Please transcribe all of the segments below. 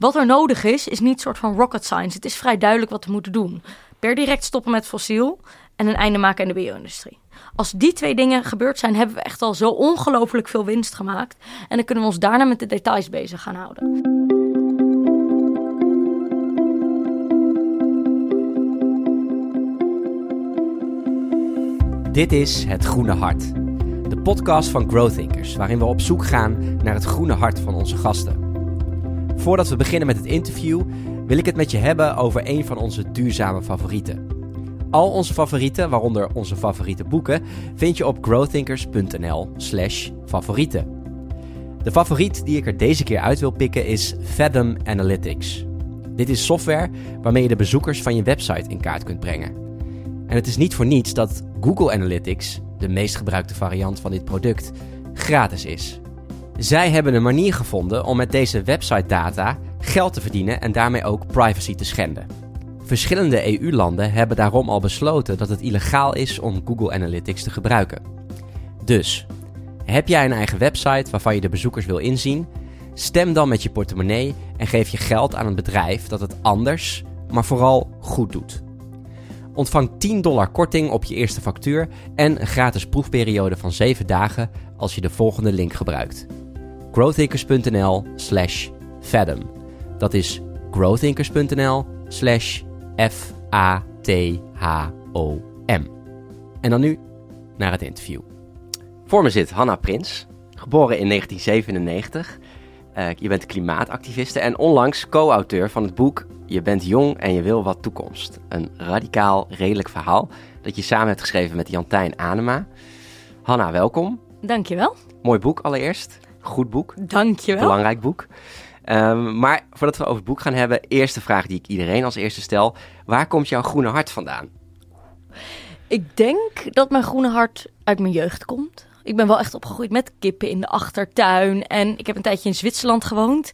wat er nodig is, is niet soort van rocket science. Het is vrij duidelijk wat we moeten doen. Per direct stoppen met fossiel en een einde maken aan de bio-industrie. Als die twee dingen gebeurd zijn, hebben we echt al zo ongelooflijk veel winst gemaakt. En dan kunnen we ons daarna met de details bezig gaan houden. Dit is Het Groene Hart, de podcast van Growthinkers, waarin we op zoek gaan naar het groene hart van onze gasten. Voordat we beginnen met het interview, wil ik het met je hebben over een van onze duurzame favorieten. Al onze favorieten, waaronder onze favoriete boeken, vind je op growthinkers.nl/slash favorieten. De favoriet die ik er deze keer uit wil pikken is Fathom Analytics. Dit is software waarmee je de bezoekers van je website in kaart kunt brengen. En het is niet voor niets dat Google Analytics, de meest gebruikte variant van dit product, gratis is. Zij hebben een manier gevonden om met deze website data geld te verdienen en daarmee ook privacy te schenden. Verschillende EU-landen hebben daarom al besloten dat het illegaal is om Google Analytics te gebruiken. Dus, heb jij een eigen website waarvan je de bezoekers wil inzien? Stem dan met je portemonnee en geef je geld aan een bedrijf dat het anders, maar vooral goed doet. Ontvang 10 dollar korting op je eerste factuur en een gratis proefperiode van 7 dagen als je de volgende link gebruikt. growthinkers.nl slash fathom. Dat is growthinkers.nl slash F-A-T-H-O-M. En dan nu naar het interview. Voor me zit Hanna Prins, geboren in 1997. Uh, je bent klimaatactiviste en onlangs co-auteur van het boek Je bent jong en je wil wat toekomst. Een radicaal, redelijk verhaal dat je samen hebt geschreven met Jantijn Anema. Hanna, welkom. Dankjewel. Mooi boek allereerst. Goed boek. Dankjewel. Belangrijk boek. Um, maar voordat we over het boek gaan hebben, eerste vraag die ik iedereen als eerste stel. Waar komt jouw groene hart vandaan? Ik denk dat mijn groene hart uit mijn jeugd komt. Ik ben wel echt opgegroeid met kippen in de achtertuin. En ik heb een tijdje in Zwitserland gewoond.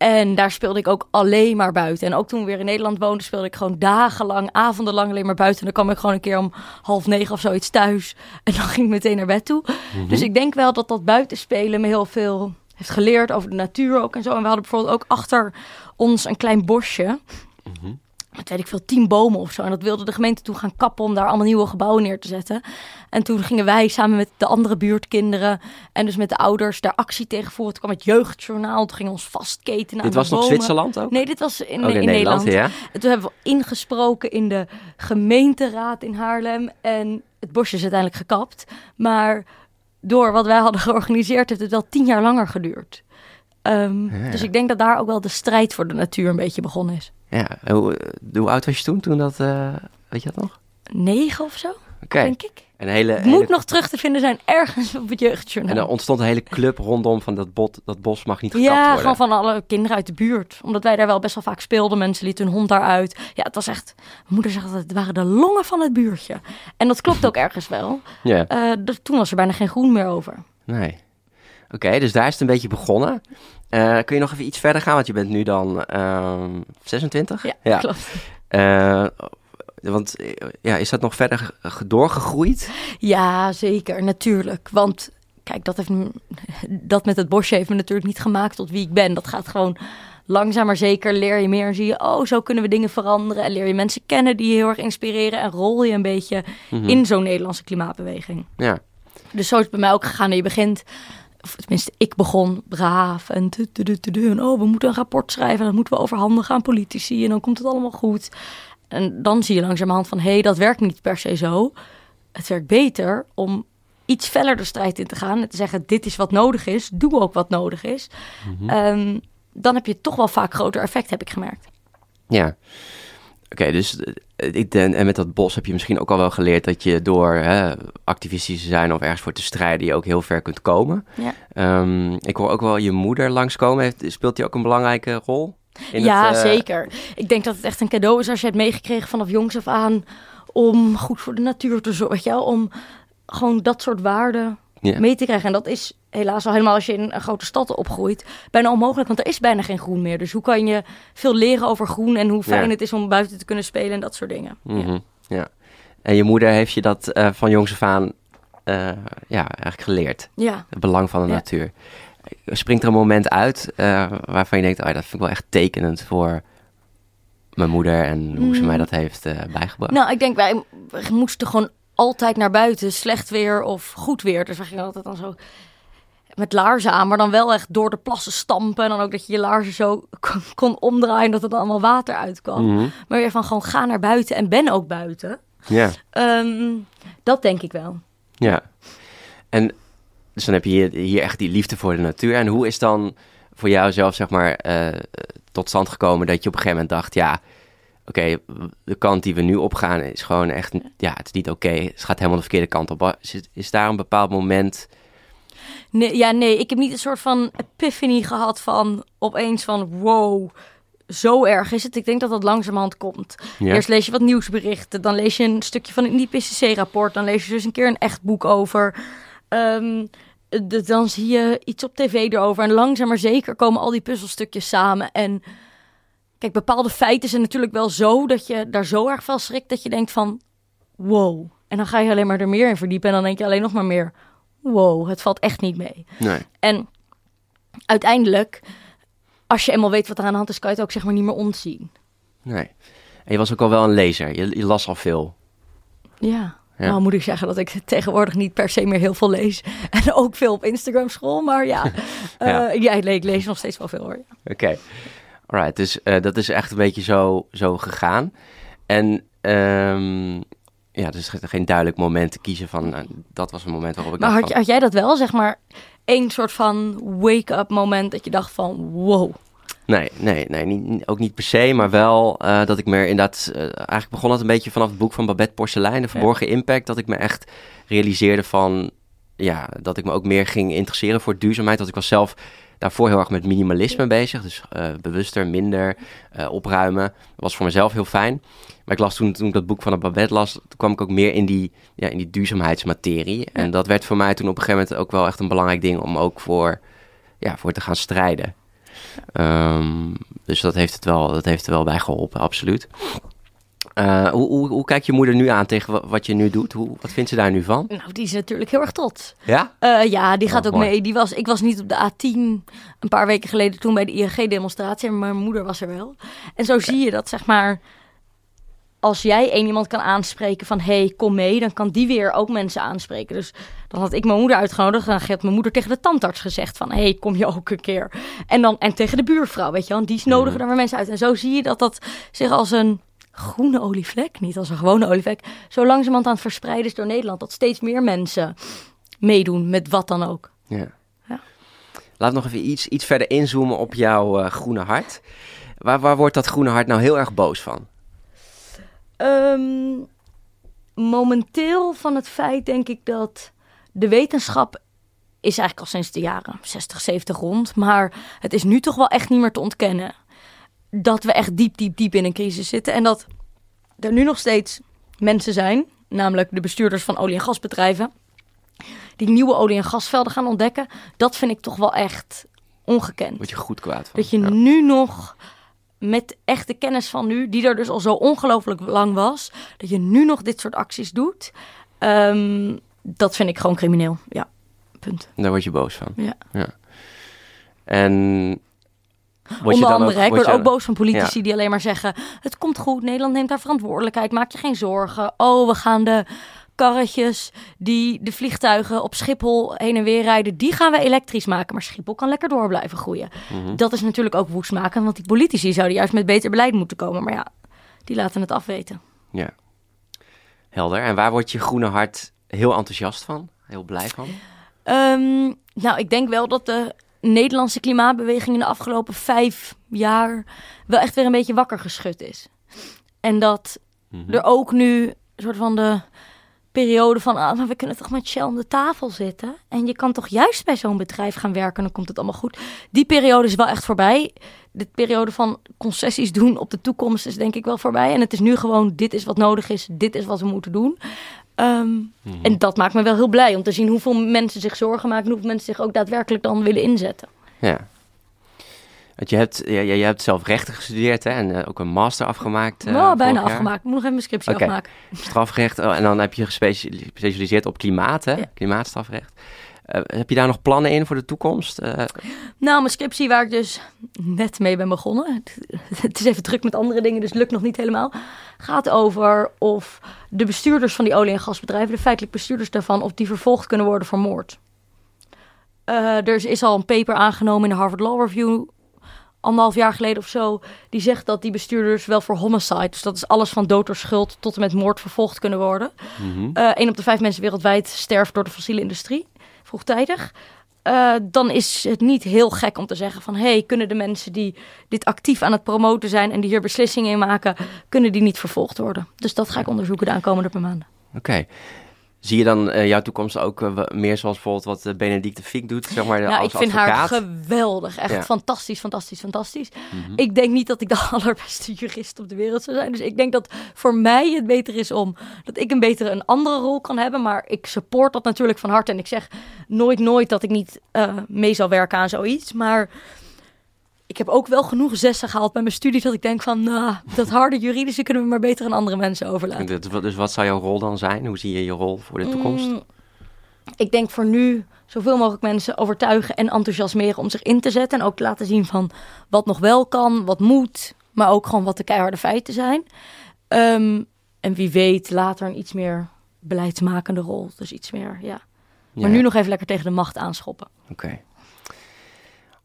En daar speelde ik ook alleen maar buiten. En ook toen we weer in Nederland woonden, speelde ik gewoon dagenlang, avondenlang alleen maar buiten. En dan kwam ik gewoon een keer om half negen of zoiets thuis. En dan ging ik meteen naar bed toe. Mm -hmm. Dus ik denk wel dat dat buitenspelen me heel veel heeft geleerd over de natuur ook en zo. En we hadden bijvoorbeeld ook achter ons een klein bosje. Mm -hmm. Met weet ik veel, tien bomen of zo. En dat wilde de gemeente toen gaan kappen om daar allemaal nieuwe gebouwen neer te zetten. En toen gingen wij samen met de andere buurtkinderen en dus met de ouders daar actie tegen voeren. Toen kwam het jeugdjournaal, toen gingen ons vastketenen Dit was nog bomen. Zwitserland ook? Nee, dit was in, oh, in, in Nederland. Nederland ja. En toen hebben we ingesproken in de gemeenteraad in Haarlem. En het bosje is uiteindelijk gekapt. Maar door wat wij hadden georganiseerd heeft het wel tien jaar langer geduurd. Um, ja. Dus ik denk dat daar ook wel de strijd voor de natuur een beetje begonnen is. Ja, hoe, hoe oud was je toen, toen dat, uh, weet je dat nog? Negen of zo, okay. denk ik. Een hele, het hele... moet nog terug te vinden zijn ergens op het jeugdjournaal. En er ontstond een hele club rondom van dat, bot, dat bos mag niet gekapt ja, worden. gewoon van alle kinderen uit de buurt. Omdat wij daar wel best wel vaak speelden. Mensen lieten hun hond daaruit. Ja, het was echt... Mijn moeder zegt dat het waren de longen van het buurtje. En dat klopt ook ergens wel. Ja. Uh, dus toen was er bijna geen groen meer over. Nee. Oké, okay, dus daar is het een beetje begonnen. Uh, kun je nog even iets verder gaan? Want je bent nu dan uh, 26? Ja, ja. klopt. Uh, want ja, is dat nog verder doorgegroeid? Ja, zeker, natuurlijk. Want kijk, dat, heeft, dat met het bosje heeft me natuurlijk niet gemaakt tot wie ik ben. Dat gaat gewoon langzaam maar zeker. Leer je meer en zie je, oh, zo kunnen we dingen veranderen. En leer je mensen kennen die je heel erg inspireren. En rol je een beetje mm -hmm. in zo'n Nederlandse klimaatbeweging. Ja. Dus zo is het bij mij ook gegaan. Je begint of tenminste, ik begon braaf en, te, en oh, we moeten een rapport schrijven, dat moeten we overhandigen aan politici en dan komt het allemaal goed. En dan zie je langzamerhand van, hé, hey, dat werkt niet per se zo. Het werkt beter om iets feller de strijd in te gaan en te zeggen, dit is wat nodig is, doe ook wat nodig is. Mm -hmm. um, dan heb je toch wel vaak groter effect, heb ik gemerkt. Ja. Oké, okay, dus ik, en met dat bos heb je misschien ook al wel geleerd dat je door hè, activistisch te zijn of ergens voor te strijden, je ook heel ver kunt komen. Ja. Um, ik hoor ook wel je moeder langskomen. Heeft, speelt die ook een belangrijke rol? In ja, het, uh... zeker. Ik denk dat het echt een cadeau is als je het meegekregen vanaf jongs af aan om goed voor de natuur te zorgen. Weet je wel? Om gewoon dat soort waarden Ja. mee te krijgen. En dat is helaas al helemaal als je in een grote stad opgroeit, bijna onmogelijk, want er is bijna geen groen meer. Dus hoe kan je veel leren over groen en hoe fijn Ja. het is om buiten te kunnen spelen en dat soort dingen. Ja. Mhm, ja. En je moeder heeft je dat eh, van jongs af aan eh, ja, eigenlijk geleerd. ja. Het belang van de Ja. natuur. springt er een moment uit uh, waarvan je denkt, oh, dat vind ik wel echt tekenend voor mijn moeder en hoe ze mij Mm. dat heeft eh, bijgebracht. Nou, ik denk wij moesten gewoon altijd naar buiten, slecht weer of goed weer. Dus we gingen altijd dan zo met laarzen aan, maar dan wel echt door de plassen stampen. En dan ook dat je je laarzen zo kon, kon omdraaien, dat er dan allemaal water uitkwam. Mhm. Maar weer van gewoon ga naar buiten en ben ook buiten. Ja, Ehm, dat denk ik wel. ja. En dus dan heb je hier, hier echt die liefde voor de natuur. En hoe is dan voor jou zelf, zeg maar, eh, tot stand gekomen dat je op een gegeven moment dacht, ja, oké, de kant die we nu opgaan is gewoon echt, ja, het is niet oké. Het gaat helemaal de verkeerde kant op. Is, is daar een bepaald moment... Nee, ja, nee, ik heb niet een soort van epiphany gehad van opeens van wow, zo erg is het. Ik denk dat dat langzamerhand komt. Ja? Eerst lees je wat nieuwsberichten, dan lees je een stukje van een IPCC-rapport, dan lees je dus een keer een echt boek over. Ehm, de- dan zie je iets op tv erover en langzaam maar zeker komen al die puzzelstukjes samen. En kijk, bepaalde feiten zijn natuurlijk wel zo dat je daar zo erg van schrikt dat je denkt van wow. En dan ga je alleen maar er meer in verdiepen en dan denk je alleen nog maar meer wow, het valt echt niet mee. Nee. En uiteindelijk, als je eenmaal weet wat er aan de hand is, kan je het ook zeg maar niet meer ontzien. Nee. En je was ook al wel een lezer. Je, je las al veel. Ja. Ja. Nou moet ik zeggen dat ik tegenwoordig niet per se meer heel veel lees. En ook veel op Instagram school. Maar ja, Ja. Eh, ja. ik lees nog steeds wel veel hoor. Oké. Alright, dus eh, dat is echt een beetje zo, zo gegaan. En ehm, ja, dus geen duidelijk moment te kiezen van... nou, dat was een moment waarop ik Maar had, je- van, had jij dat wel, zeg maar, één soort van wake-up moment dat je dacht van wow. Nee, nee, nee niet, ook niet per se, maar wel eh, dat ik me er inderdaad... eh, eigenlijk begon het een beetje vanaf het boek van Babette Porcelein, De Verborgen Impact, dat ik me echt realiseerde van... Ja, dat ik me ook meer ging interesseren voor duurzaamheid. Dat ik was zelf daarvoor heel erg met minimalisme bezig. Dus eh, bewuster, minder, eh, opruimen. Dat was voor mezelf heel fijn. Maar ik las toen, toen ik dat boek van de Babette las, toen kwam ik ook meer in die, ja, in die duurzaamheidsmaterie. En dat werd voor mij toen op een gegeven moment ook wel echt een belangrijk ding om ook voor, ja, voor te gaan strijden. Ehm, dus dat heeft, het wel, dat heeft er wel bij geholpen, absoluut. Eh, hoe, hoe, hoe kijkt je moeder nu aan tegen wa- wat je nu doet? Hoe, wat vindt ze daar nu van? Nou, die is natuurlijk heel erg trots. Ja? Eh, ja, die gaat Oh, ook mooi. mee. Die was, ik was niet op de A10 een paar weken geleden toen bij de ING-demonstratie. Maar mijn moeder was er wel. En zo zie je dat, zeg maar... Als jij één iemand kan aanspreken van... hey, kom mee, dan kan die weer ook mensen aanspreken. Dus dan had ik mijn moeder uitgenodigd. En dan had mijn moeder tegen de tandarts gezegd van... hey, kom je ook een keer. En, dan, en tegen de buurvrouw, weet je wel. Die nodigen dan weer mensen uit. En zo zie je dat dat zich als een groene olievlek... niet als een gewone olievlek... zo langzamerhand aan het verspreiden is door Nederland. Dat steeds meer mensen meedoen met wat dan ook. Ja. Ja. Laat nog even iets, iets verder inzoomen op jouw eh, groene hart. Waar, waar wordt dat groene hart nou heel erg boos van? Ehm, momenteel van het feit denk ik dat de wetenschap is eigenlijk al sinds de jaren 60, 70 rond. Maar het is nu toch wel echt niet meer te ontkennen dat we echt diep, diep, diep in een crisis zitten. En dat er nu nog steeds mensen zijn, namelijk de bestuurders van olie- en gasbedrijven, die nieuwe olie- en gasvelden gaan ontdekken. Dat vind ik toch wel echt ongekend. Word je goed kwaad van? Dat je Ja. nu nog met echte kennis van nu, die er dus al zo ongelooflijk lang was, dat je nu nog dit soort acties doet, ehm, dat vind ik gewoon crimineel. Ja, punt. Daar word je boos van. Ja. En word Onder andere, ook, ik word word je- ook boos van politici die alleen maar zeggen, het komt goed, Nederland neemt daar verantwoordelijkheid, maak je geen zorgen. Oh, we gaan de karretjes die de vliegtuigen op Schiphol heen en weer rijden, die gaan we elektrisch maken. Maar Schiphol kan lekker door blijven groeien. Mhm. Dat is natuurlijk ook woestmakend, want die politici zouden juist met beter beleid moeten komen. Maar ja, die laten het afweten. Ja. Helder. En waar wordt je groene hart heel enthousiast van? Heel blij van? Ehm, nou, ik denk wel dat de Nederlandse klimaatbeweging in de afgelopen vijf jaar wel echt weer een beetje wakker geschud is. En dat Mhm. er ook nu een soort van de periode van, ah, maar we kunnen toch met Shell om de tafel zitten. En je kan toch juist bij zo'n bedrijf gaan werken, dan komt het allemaal goed. Die periode is wel echt voorbij. De periode van concessies doen op de toekomst is denk ik wel voorbij. En het is nu gewoon, dit is wat nodig is, dit is wat we moeten doen. Ehm, Mhm. En dat maakt me wel heel blij om te zien hoeveel mensen zich zorgen maken en hoeveel mensen zich ook daadwerkelijk dan willen inzetten. Ja. Want je hebt, ja, ja, je hebt zelf rechten gestudeerd hè? en eh, ook een master afgemaakt. eh, nou, bijna jaar. afgemaakt. Ik moet nog even mijn scriptie afmaken. Strafrecht. oh, en dan heb je gespecialiseerd op klimaat, hè? Ja. Klimaatstrafrecht. Eh, heb je daar nog plannen in voor de toekomst? Eh, Nou, mijn scriptie waar ik dus net mee ben begonnen. Het is even druk met andere dingen, dus lukt nog niet helemaal. Gaat over of de bestuurders van die olie- en gasbedrijven, de feitelijk bestuurders daarvan, of die vervolgd kunnen worden voor moord. Eh, er is, al een paper aangenomen in de Harvard Law Review, anderhalf jaar geleden of zo. Die zegt dat die bestuurders wel voor homicide, dus dat is alles van dood door schuld tot en met moord vervolgd kunnen worden. mhm. Een op de vijf mensen wereldwijd sterft door de fossiele industrie, vroegtijdig. Eh, dan is het niet heel gek om te zeggen van... hey, kunnen de mensen die dit actief aan het promoten zijn... en die hier beslissingen in maken, kunnen die niet vervolgd worden? Dus dat ga ik onderzoeken de aankomende paar maanden. Oké. Zie je dan eh, jouw toekomst ook eh, meer zoals bijvoorbeeld wat eh, Benedicte Fiek doet, zeg maar, Nou, als ik vind advocaat? haar geweldig. Echt Ja. fantastisch, fantastisch, fantastisch. Mhm. Ik denk niet dat ik de allerbeste jurist op de wereld zou zijn. Dus ik denk dat voor mij het beter is om dat ik een betere, een andere rol kan hebben. Maar ik support dat natuurlijk van harte. En ik zeg nooit, nooit dat ik niet eh, mee zal werken aan zoiets. Maar ik heb ook wel genoeg zessen gehaald bij mijn studie dat ik denk van, nou, dat harde juridische kunnen we maar beter aan andere mensen overlaten. Dus wat- wat zou jouw rol dan zijn? Hoe zie je je rol voor de toekomst? Mm, ik denk voor nu zoveel mogelijk mensen overtuigen en enthousiasmeren om zich in te zetten. En ook te laten zien van wat nog wel kan, wat moet, maar ook gewoon wat de keiharde feiten zijn. Ehm, en wie weet later een iets meer beleidsmakende rol. Dus iets meer, ja. Ja, Maar nu nog even lekker tegen de macht aanschoppen. Oké.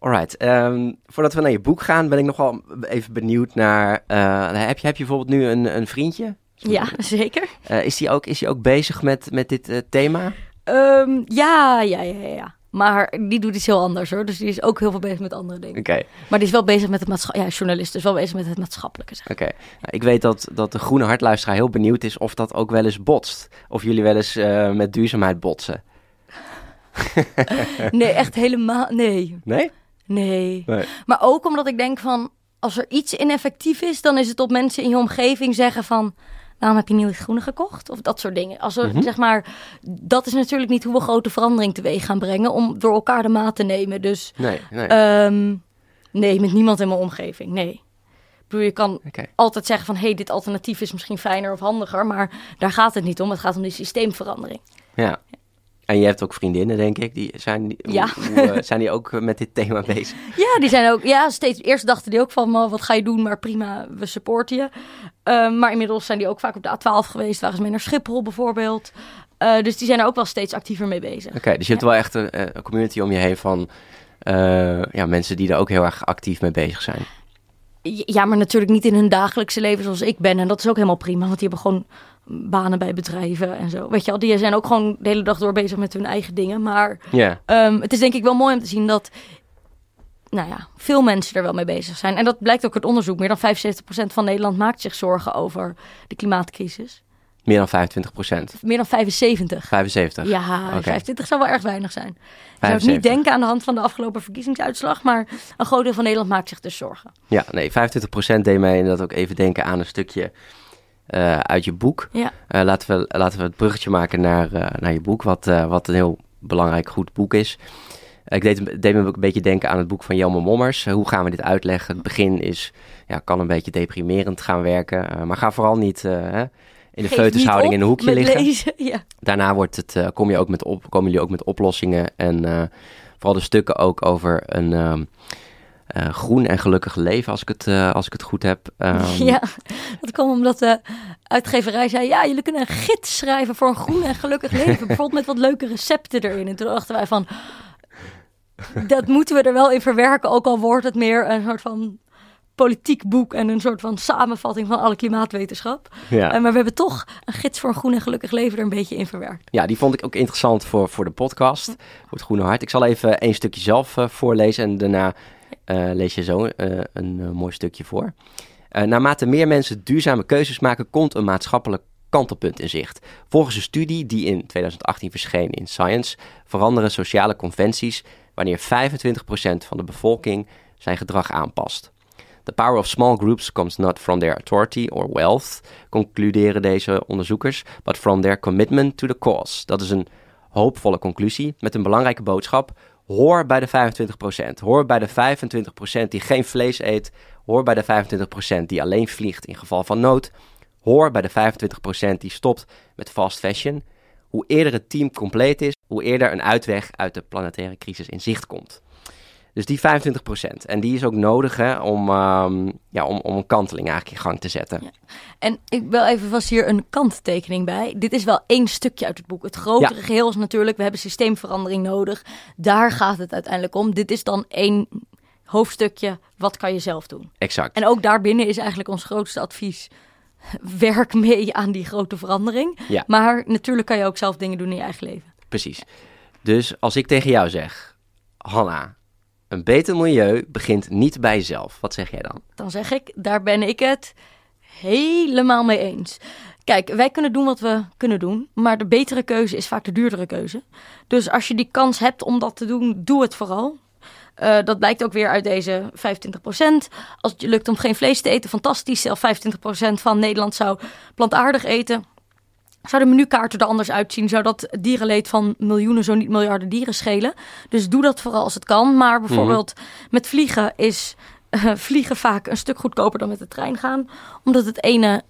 Alright. ehm, voordat we naar je boek gaan, ben ik nog wel even benieuwd naar... eh, heb, je, heb je bijvoorbeeld nu een, een vriendje? Ja, zeker. Eh, is die ook, is die ook bezig met, met dit eh, thema? Ehm, ja, ja, ja, ja. Maar die doet iets heel anders hoor. Dus die is ook heel veel bezig met andere dingen. Oké. Maar die is wel bezig met het maatschappelijke. Ja, journalist, dus wel bezig met het maatschappelijke. Zeg. Oké. Nou, ik weet dat, dat de Groene Hartluisteraar heel benieuwd is of dat ook wel eens botst. Of jullie wel eens met duurzaamheid botsen. Nee, echt helemaal. Nee. Nee? Nee. Nee. Maar ook omdat ik denk van, als er iets ineffectief is, dan is het op mensen in je omgeving zeggen van, waarom heb je nieuw groene gekocht? Of dat soort dingen. Als er, Mhm. zeg maar, dat is natuurlijk niet hoe we grote verandering teweeg gaan brengen, om door elkaar de maat te nemen. Dus Nee, nee. ehm, nee, met niemand in mijn omgeving, nee. Ik bedoel, je kan altijd zeggen van, hé, hey, dit alternatief is misschien fijner of handiger, maar daar gaat het niet om. Het gaat om die systeemverandering. Ja. En je hebt ook vriendinnen, denk ik. Die zijn, die, Ja. hoe- hoe, eh, zijn die ook met dit thema bezig? Ja, die zijn ook. Ja, steeds. Eerst dachten die ook van, "Maar wat ga je doen? Maar prima, we supporten je. Ehm, maar inmiddels zijn die ook vaak op de A12 geweest. Waren ze mee naar Schiphol bijvoorbeeld. Eh, dus die zijn er ook wel steeds actiever mee bezig. Oké, dus je hebt wel echt een, eh, een community om je heen van ja, mensen die er ook heel erg actief mee bezig zijn. Ja, maar natuurlijk niet in hun dagelijkse leven zoals ik ben. En dat is ook helemaal prima, want die hebben gewoon banen bij bedrijven en zo. Weet je wel, die zijn ook gewoon de hele dag door bezig met hun eigen dingen. Maar Ehm, het is denk ik wel mooi om te zien dat nou ja, veel mensen er wel mee bezig zijn. En dat blijkt ook uit onderzoek. Meer dan 75% van Nederland maakt zich zorgen over de klimaatcrisis. Meer dan 25 procent. Meer dan 75. 75. Ja, Oké. 25 zou wel erg weinig zijn. Ik zou het 75. niet denken aan de hand van de afgelopen verkiezingsuitslag, maar een groot deel van Nederland maakt zich dus zorgen. Ja, nee, 25 procent deed mij inderdaad ook even denken aan een stukje eh, uit je boek. Ja, Eh, laten, we, laten we het bruggetje maken naar, eh, naar je boek, wat, wat een heel belangrijk, goed boek is. Ik deed, deed me ook een beetje denken aan het boek van Jelme Mommers. Hoe gaan we dit uitleggen? Het begin is, ja, kan een beetje deprimerend gaan werken. maar ga vooral niet hè, in de feutushouding in een hoekje liggen. lezen. Ja. Daarna wordt het, eh, kom je ook met op, komen jullie ook met oplossingen. En eh, vooral de stukken ook over een ehm, eh, groen en gelukkig leven, als ik het, als ik het goed heb. Ehm, ja, dat kwam omdat de uitgeverij zei... ja, jullie kunnen een gids schrijven voor een groen en gelukkig leven. Bijvoorbeeld met wat leuke recepten erin. En toen dachten wij van... dat moeten we er wel in verwerken. Ook al wordt het meer een soort van politiek boek... en een soort van samenvatting van alle klimaatwetenschap. ja. Eh, maar we hebben toch een gids voor een groen en gelukkig leven... er een beetje in verwerkt. Ja, die vond ik ook interessant voor, voor de podcast, voor het Groene Hart. Ik zal even één stukje zelf eh, voorlezen en daarna eh, lees je zo een mooi stukje voor. Naarmate meer mensen duurzame keuzes maken, komt een maatschappelijk kantelpunt in zicht. Volgens een studie die in 2018 verscheen in Science, veranderen sociale conventies wanneer 25% van de bevolking zijn gedrag aanpast. The power of small groups comes not from their authority or wealth, concluderen deze onderzoekers, but from their commitment to the cause. Dat is een hoopvolle conclusie met een belangrijke boodschap. Hoor bij de 25%. Hoor bij de 25% die geen vlees eet. Hoor bij de 25% die alleen vliegt in geval van nood. Hoor bij de 25% die stopt met fast fashion. hoe eerder het team compleet is, hoe eerder een uitweg uit de planetaire crisis in zicht komt. Dus die 25%. En die is ook nodig hè, om, ehm, ja, om, om een kanteling eigenlijk in gang te zetten. Ja. En ik wil even vast hier een kanttekening bij. Dit is wel één stukje uit het boek. Het grotere Ja. geheel is natuurlijk, we hebben systeemverandering nodig. Daar gaat het uiteindelijk om. Dit is dan één hoofdstukje, wat kan je zelf doen? Exact. En ook daarbinnen is eigenlijk ons grootste advies. Werk mee aan die grote verandering. Ja. Maar natuurlijk kan je ook zelf dingen doen in je eigen leven. Precies. Dus als ik tegen jou zeg, Hanna, een beter milieu begint niet bij jezelf. Wat zeg jij dan? Dan zeg ik, daar ben ik het helemaal mee eens. Kijk, wij kunnen doen wat we kunnen doen, maar de betere keuze is vaak de duurdere keuze. Dus als je die kans hebt om dat te doen, doe het vooral. Eh, dat blijkt ook weer uit deze 25%. Als het je lukt om geen vlees te eten, fantastisch. Zelf 25% van Nederland zou plantaardig eten. Zou de menukaart er anders uitzien? Zou dat dierenleed van miljoenen, zo niet miljarden dieren schelen? Dus doe dat vooral als het kan. Maar bijvoorbeeld met vliegen is eh, vliegen vaak een stuk goedkoper dan met de trein gaan. Omdat het ene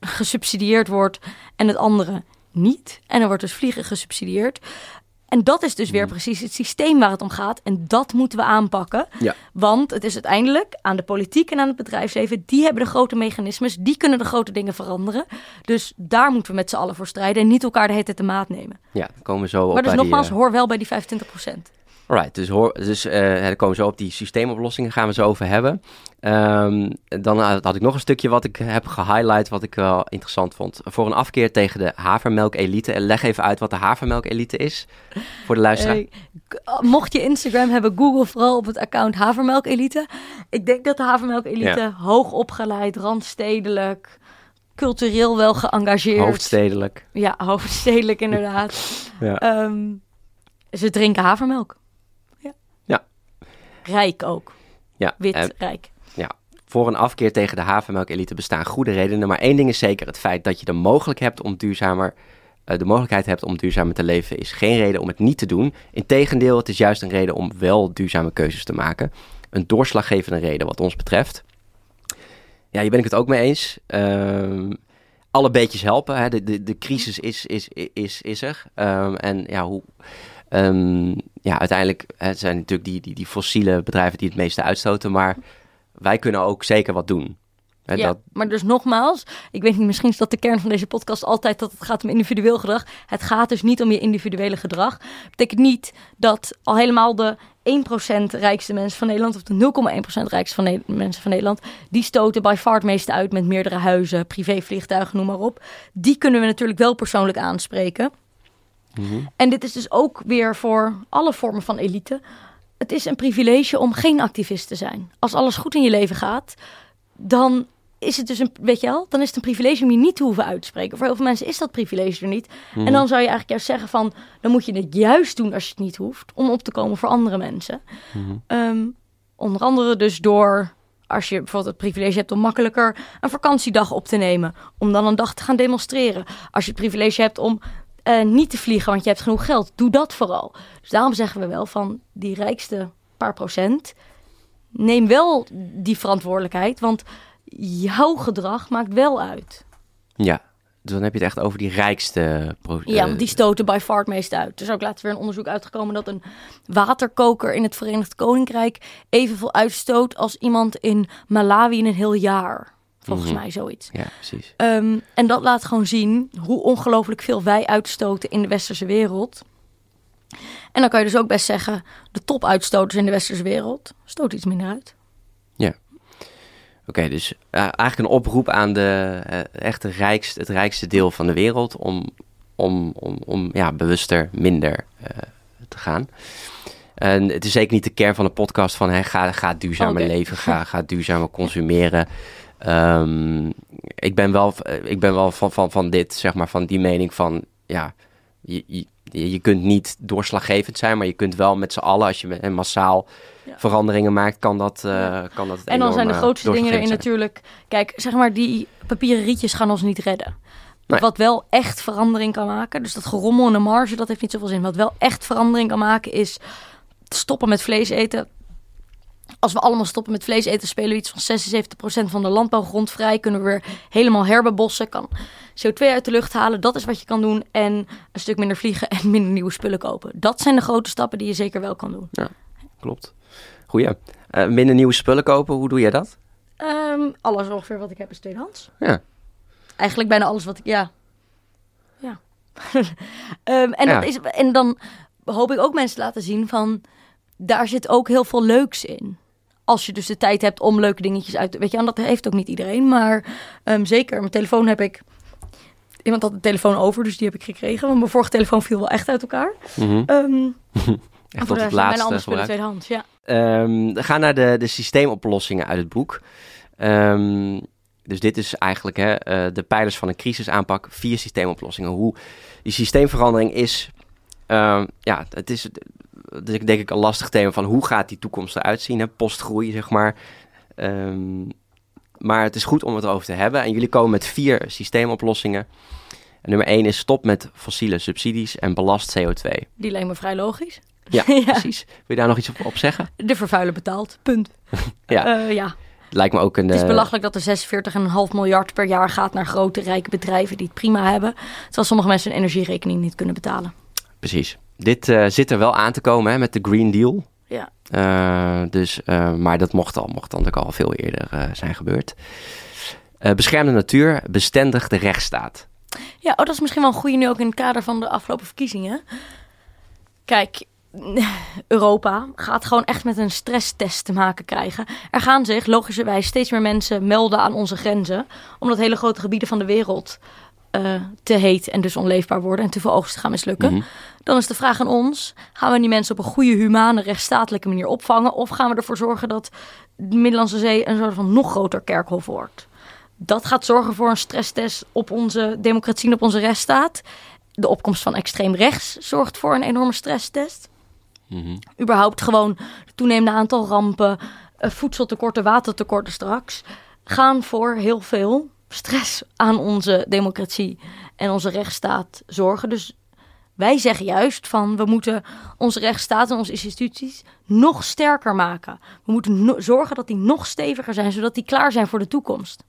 gesubsidieerd wordt en het andere niet. En er wordt dus vliegen gesubsidieerd. En dat is dus weer precies het systeem waar het om gaat. En dat moeten we aanpakken. Ja. Want het is uiteindelijk aan de politiek en aan het bedrijfsleven. Die hebben de grote mechanismes. Die kunnen de grote dingen veranderen. Dus daar moeten we met z'n allen voor strijden. En niet elkaar de hele tijd de maat nemen. Ja, komen we zo op maar dus die, nogmaals, eh, hoor wel bij die 25%. Alright, dus, hoor, dus dan komen we zo op die systeemoplossingen, gaan we zo over hebben. Ehm, dan had ik nog een stukje wat ik heb gehighlight, wat ik wel interessant vond. Voor een afkeer tegen de havermelk-elite. En leg even uit wat de havermelk-elite is, voor de luisteraar. Eh, k- mocht je Instagram hebben, Google vooral op het account Havermelk Elite. Ik denk dat de Havermelk Elite Ja. hoog opgeleid, randstedelijk, cultureel wel geëngageerd. Hoofdstedelijk. Ja, hoofdstedelijk inderdaad. Ja. Ehm, ze drinken havermelk. Ja. Ja. Rijk ook. Ja, Wit, eh, rijk. Voor een afkeer tegen de havermelk-elite bestaan goede redenen. Maar één ding is zeker, het feit dat je de, mogelijk hebt om duurzamer, eh, de mogelijkheid hebt om duurzamer te leven... is geen reden om het niet te doen. Integendeel, het is juist een reden om wel duurzame keuzes te maken. Een doorslaggevende reden wat ons betreft. Ja, hier ben ik het ook mee eens. Ehm, alle beetjes helpen. Hè. De, de, de crisis is, is, is, is er. Ehm, en ja, hoe... ehm, ja, uiteindelijk het zijn natuurlijk die, die, die fossiele bedrijven die het meeste uitstoten. Maar wij kunnen ook zeker wat doen. Ja, dat, maar dus nogmaals, ik weet niet, misschien is dat de kern van deze podcast altijd dat het gaat om individueel gedrag. Het gaat dus niet om je individuele gedrag. betekent niet dat al helemaal de 1% rijkste mensen van Nederland, of de 0,1% rijkste van Ne- mensen van Nederland, die stoten by far het meeste uit met meerdere huizen, privévliegtuigen, noem maar op. Die kunnen we natuurlijk wel persoonlijk aanspreken. Mhm. En dit is dus ook weer voor alle vormen van elite. Het is een privilege om geen activist te zijn. Als alles goed in je leven gaat, dan is het dus een, weet je wel, dan is het een privilege om je niet te hoeven uitspreken. Voor heel veel mensen is dat privilege er niet. Mhm. En dan zou je eigenlijk juist zeggen van, dan moet je het juist doen als je het niet hoeft, om op te komen voor andere mensen. Mhm. Ehm, onder andere dus door, als je bijvoorbeeld het privilege hebt om makkelijker een vakantiedag op te nemen, om dan een dag te gaan demonstreren. Als je het privilege hebt om eh, niet te vliegen, want je hebt genoeg geld, doe dat vooral. Dus daarom zeggen we wel van die rijkste paar procent, neem wel die verantwoordelijkheid, want jouw gedrag maakt wel uit. Ja, dus dan heb je het echt over die rijkste... Ja, eh, want die stoten by far het meest uit. Er is ook laatst weer een onderzoek uitgekomen dat een waterkoker in het Verenigd Koninkrijk evenveel uitstoot als iemand in Malawi in een heel jaar. Volgens Mhm. mij zoiets. Ja, precies. Ehm, en dat laat gewoon zien hoe ongelooflijk veel wij uitstoten in de westerse wereld. En dan kan je dus ook best zeggen, de topuitstoters in de westerse wereld stoten iets minder uit. Oké, dus eh, eigenlijk een oproep aan de eh, echt de rijkste, het rijkste deel van de wereld om, om, om, om ja, bewuster minder eh, te gaan. En het is zeker niet de kern van de podcast van hè, ga, ga duurzamer Oké. leven, ga, ga duurzamer consumeren. Ehm, ik ben wel, ik ben wel van, van, van dit, zeg maar, van die mening van ja, je, je, je kunt niet doorslaggevend zijn, maar je kunt wel met z'n allen, als je massaal Ja. veranderingen maakt, kan dat, Ja. kan dat En dan zijn de eh, grootste dingen erin zijn. natuurlijk... Kijk, zeg maar, die papieren rietjes gaan ons niet redden. Nee. Wat wel echt verandering kan maken... dus dat gerommel en de marge, dat heeft niet zoveel zin. Wat wel echt verandering kan maken is... stoppen met vlees eten. Als we allemaal stoppen met vlees eten, spelen we iets van 76% van de landbouwgrond vrij. Kunnen we weer helemaal herbebossen. Kan CO2 uit de lucht halen. Dat is wat je kan doen. En een stuk minder vliegen en minder nieuwe spullen kopen. Dat zijn de grote stappen die je zeker wel kan doen. Ja, klopt. Goeie. Uh, minder nieuwe spullen kopen, hoe doe jij dat? Um, alles ongeveer wat ik heb is tweedehands. Ja. Eigenlijk bijna alles wat ik, ja. Ja. um, en, Dat is, en dan hoop ik ook mensen te laten zien van, daar zit ook heel veel leuks in. Als je dus de tijd hebt om leuke dingetjes uit te... Weet je, en dat heeft ook niet iedereen. Maar um, zeker, mijn telefoon heb ik... Iemand had de telefoon over, dus die heb ik gekregen. Want mijn vorige telefoon viel wel echt uit elkaar. Mm -hmm. um, echt tot het laatste spullen tweedehands, ja. Um, we gaan naar de, de systeemoplossingen uit het boek. Um, dus dit is eigenlijk hè, uh, de pijlers van een crisisaanpak. Vier systeemoplossingen. Hoe die systeemverandering is... Ja, het is dus denk ik een lastig thema van hoe gaat die toekomst eruit zien, hè? postgroei zeg maar. Um, maar het is goed om het erover te hebben. En jullie komen met vier systeemoplossingen. En nummer één is stop met fossiele subsidies en belast CO2. Die lijkt me vrij logisch. Ja, ja. precies. Wil je daar nog iets op, op zeggen? De vervuiler betaalt, punt. ja. Uh, ja. Lijkt me ook een. Het is belachelijk dat er 46,5 miljard per jaar gaat naar grote rijke bedrijven die het prima hebben. Terwijl sommige mensen hun energierekening niet kunnen betalen. Precies. Dit uh, zit er wel aan te komen hè, met de Green Deal. Ja. Uh, dus, uh, maar dat mocht, al, mocht dan natuurlijk al veel eerder zijn gebeurd. beschermde natuur, bestendig de rechtsstaat. Ja, oh, dat is misschien wel een goede nu ook in het kader van de afgelopen verkiezingen. Kijk, Europa gaat gewoon echt met een stresstest te maken krijgen. Er gaan zich logischerwijs steeds meer mensen melden aan onze grenzen. Omdat hele grote gebieden van de wereld uh, te heet en dus onleefbaar worden en te veel oogsten gaan mislukken. Mm -hmm. Dan is de vraag aan ons: gaan we die mensen op een goede, humane, rechtsstatelijke manier opvangen? Of gaan we ervoor zorgen dat de Middellandse Zee een soort van nog groter kerkhof wordt? Dat gaat zorgen voor een stresstest op onze democratie en op onze rechtsstaat. De opkomst van extreem rechts zorgt voor een enorme stresstest. Mm -hmm. Überhaupt gewoon het toenemende aantal rampen, voedseltekorten, watertekorten straks, gaan voor heel veel stress aan onze democratie en onze rechtsstaat zorgen. Dus wij zeggen juist van we moeten onze rechtsstaat en onze instituties nog sterker maken. We moeten zorgen dat die nog steviger zijn, zodat die klaar zijn voor de toekomst.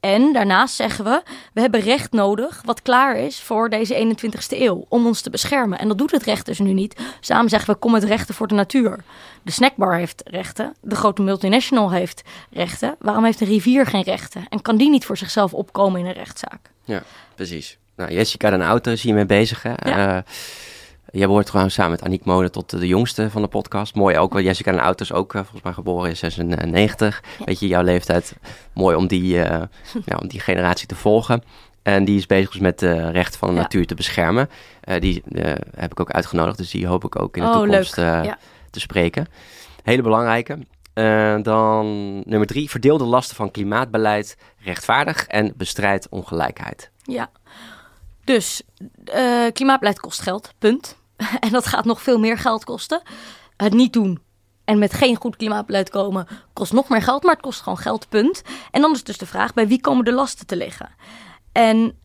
En daarnaast zeggen we, we hebben recht nodig wat klaar is voor deze 21ste eeuw, om ons te beschermen. En dat doet het recht dus nu niet. Samen zeggen we, kom met rechten voor de natuur. De snackbar heeft rechten, de grote multinational heeft rechten. Waarom heeft een rivier geen rechten? En kan die niet voor zichzelf opkomen in een rechtszaak? Ja, precies. Nou, Jessica Den Auto is hiermee bezig, hè? Ja. Uh, Jij behoort gewoon samen met Aniek Mode tot de jongste van de podcast. Mooi ook, want Jessica en Autos ook uh, volgens mij geboren in 96. Ja. Weet je, jouw leeftijd. Mooi om die, uh, ja, om die generatie te volgen. En die is bezig dus met de rechten van de ja. natuur te beschermen. Uh, die heb ik ook uitgenodigd, dus die hoop ik ook in de oh, toekomst ja. te spreken. Hele belangrijke. dan nummer drie, verdeel de lasten van klimaatbeleid rechtvaardig en bestrijd ongelijkheid. Ja, dus klimaatbeleid kost geld, punt. En dat gaat nog veel meer geld kosten. Het niet doen en met geen goed klimaatbeleid komen kost nog meer geld, maar het kost gewoon geld, punt. En dan is dus de vraag, bij wie komen de lasten te liggen? En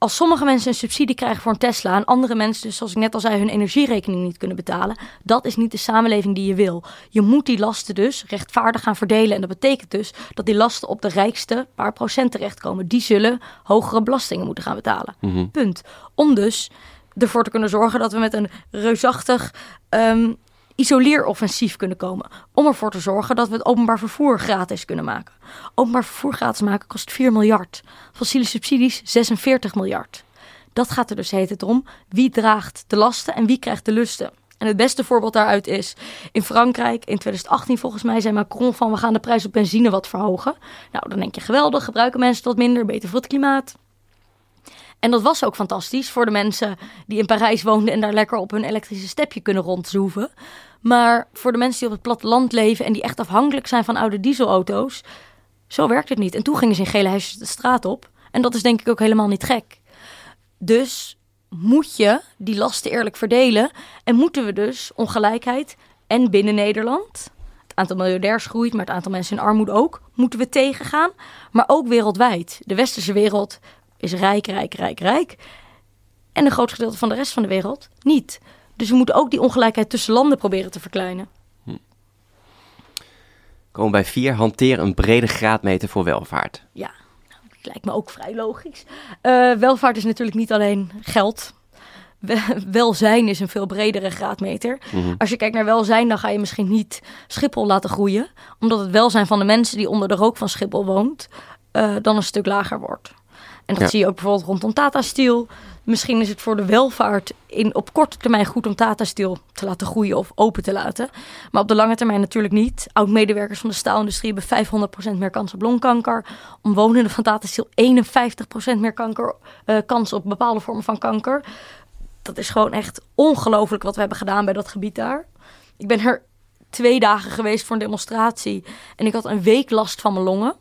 als sommige mensen een subsidie krijgen voor een Tesla en andere mensen, dus zoals ik net al zei, hun energierekening niet kunnen betalen, dat is niet de samenleving die je wil. Je moet die lasten dus rechtvaardig gaan verdelen. En dat betekent dus dat die lasten op de rijkste paar procent terechtkomen. Die zullen hogere belastingen moeten gaan betalen. Mm -hmm. Punt. Om dus ervoor te kunnen zorgen dat we met een reusachtig um, isoleeroffensief kunnen komen. Om ervoor te zorgen dat we het openbaar vervoer gratis kunnen maken. Openbaar vervoer gratis maken kost 4 miljard. Fossiele subsidies 46 miljard. Dat gaat er dus heet het om. Wie draagt de lasten en wie krijgt de lusten? En het beste voorbeeld daaruit is in Frankrijk in 2018 volgens mij zei Macron van we gaan de prijs op benzine wat verhogen. Nou, dan denk je geweldig, gebruiken mensen wat minder, beter voor het klimaat. En dat was ook fantastisch voor de mensen die in Parijs woonden en daar lekker op hun elektrische stepje kunnen rondzoeven. Maar voor de mensen die op het platteland leven en die echt afhankelijk zijn van oude dieselauto's, zo werkt het niet. En toen gingen ze in gele huisjes de straat op. En dat is denk ik ook helemaal niet gek. Dus moet je die lasten eerlijk verdelen en moeten we dus ongelijkheid en binnen Nederland, het aantal miljardairs groeit, maar het aantal mensen in armoede ook, moeten we tegengaan. Maar ook wereldwijd. De westerse wereld is rijk, rijk, rijk, rijk. En een groot gedeelte van de rest van de wereld niet. Dus we moeten ook die ongelijkheid tussen landen proberen te verkleinen. komen bij vier. Hanteer een brede graadmeter voor welvaart. Ja, nou, dat lijkt me ook vrij logisch. Uh, welvaart is natuurlijk niet alleen geld. Welzijn is een veel bredere graadmeter. Mhm. Als je kijkt naar welzijn, dan ga je misschien niet Schiphol laten groeien. Omdat het welzijn van de mensen die onder de rook van Schiphol woont, uh, dan een stuk lager wordt. En dat Ja. zie je ook bijvoorbeeld rondom Tata Steel. Misschien is het voor de welvaart in, op korte termijn goed om Tata Steel te laten groeien of open te laten. Maar op de lange termijn natuurlijk niet. Oud-medewerkers van de staalindustrie hebben 500% meer kans op longkanker. Omwonenden van Tata Steel 51% meer kanker, eh, kans op bepaalde vormen van kanker. Dat is gewoon echt ongelooflijk wat we hebben gedaan bij dat gebied daar. Ik ben er twee dagen geweest voor een demonstratie. En ik had een week last van mijn longen.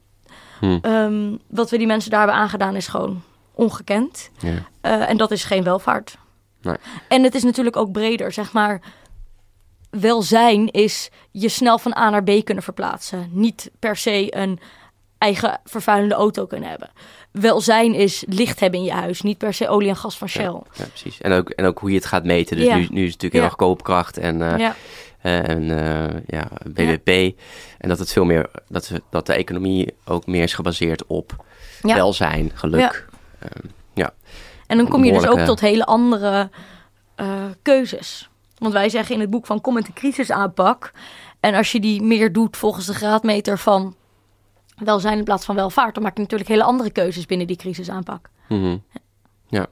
Hm. Ehm, wat we die mensen daar hebben aangedaan is gewoon ongekend. Ja. Eh, en dat is geen welvaart. Nee. En het is natuurlijk ook breder, zeg maar. Welzijn is je snel van A naar B kunnen verplaatsen. Niet per se een eigen vervuilende auto kunnen hebben. Welzijn is licht hebben in je huis. Niet per se olie en gas van Shell. Ja, precies. En ook, en ook hoe je het gaat meten. Dus Ja. nu, nu is het natuurlijk heel erg koopkracht en, Ja. eh, en ja, BBP. En dat het veel meer, dat, dat de economie ook meer is gebaseerd op welzijn, geluk. Ehm, ja. En dan kom je dus ook tot hele andere eh, keuzes. Want wij zeggen in het boek van kom met de crisisaanpak. En als je die meer doet volgens de graadmeter van welzijn in plaats van welvaart, dan maak je natuurlijk hele andere keuzes binnen die crisisaanpak. Mhm. Ja.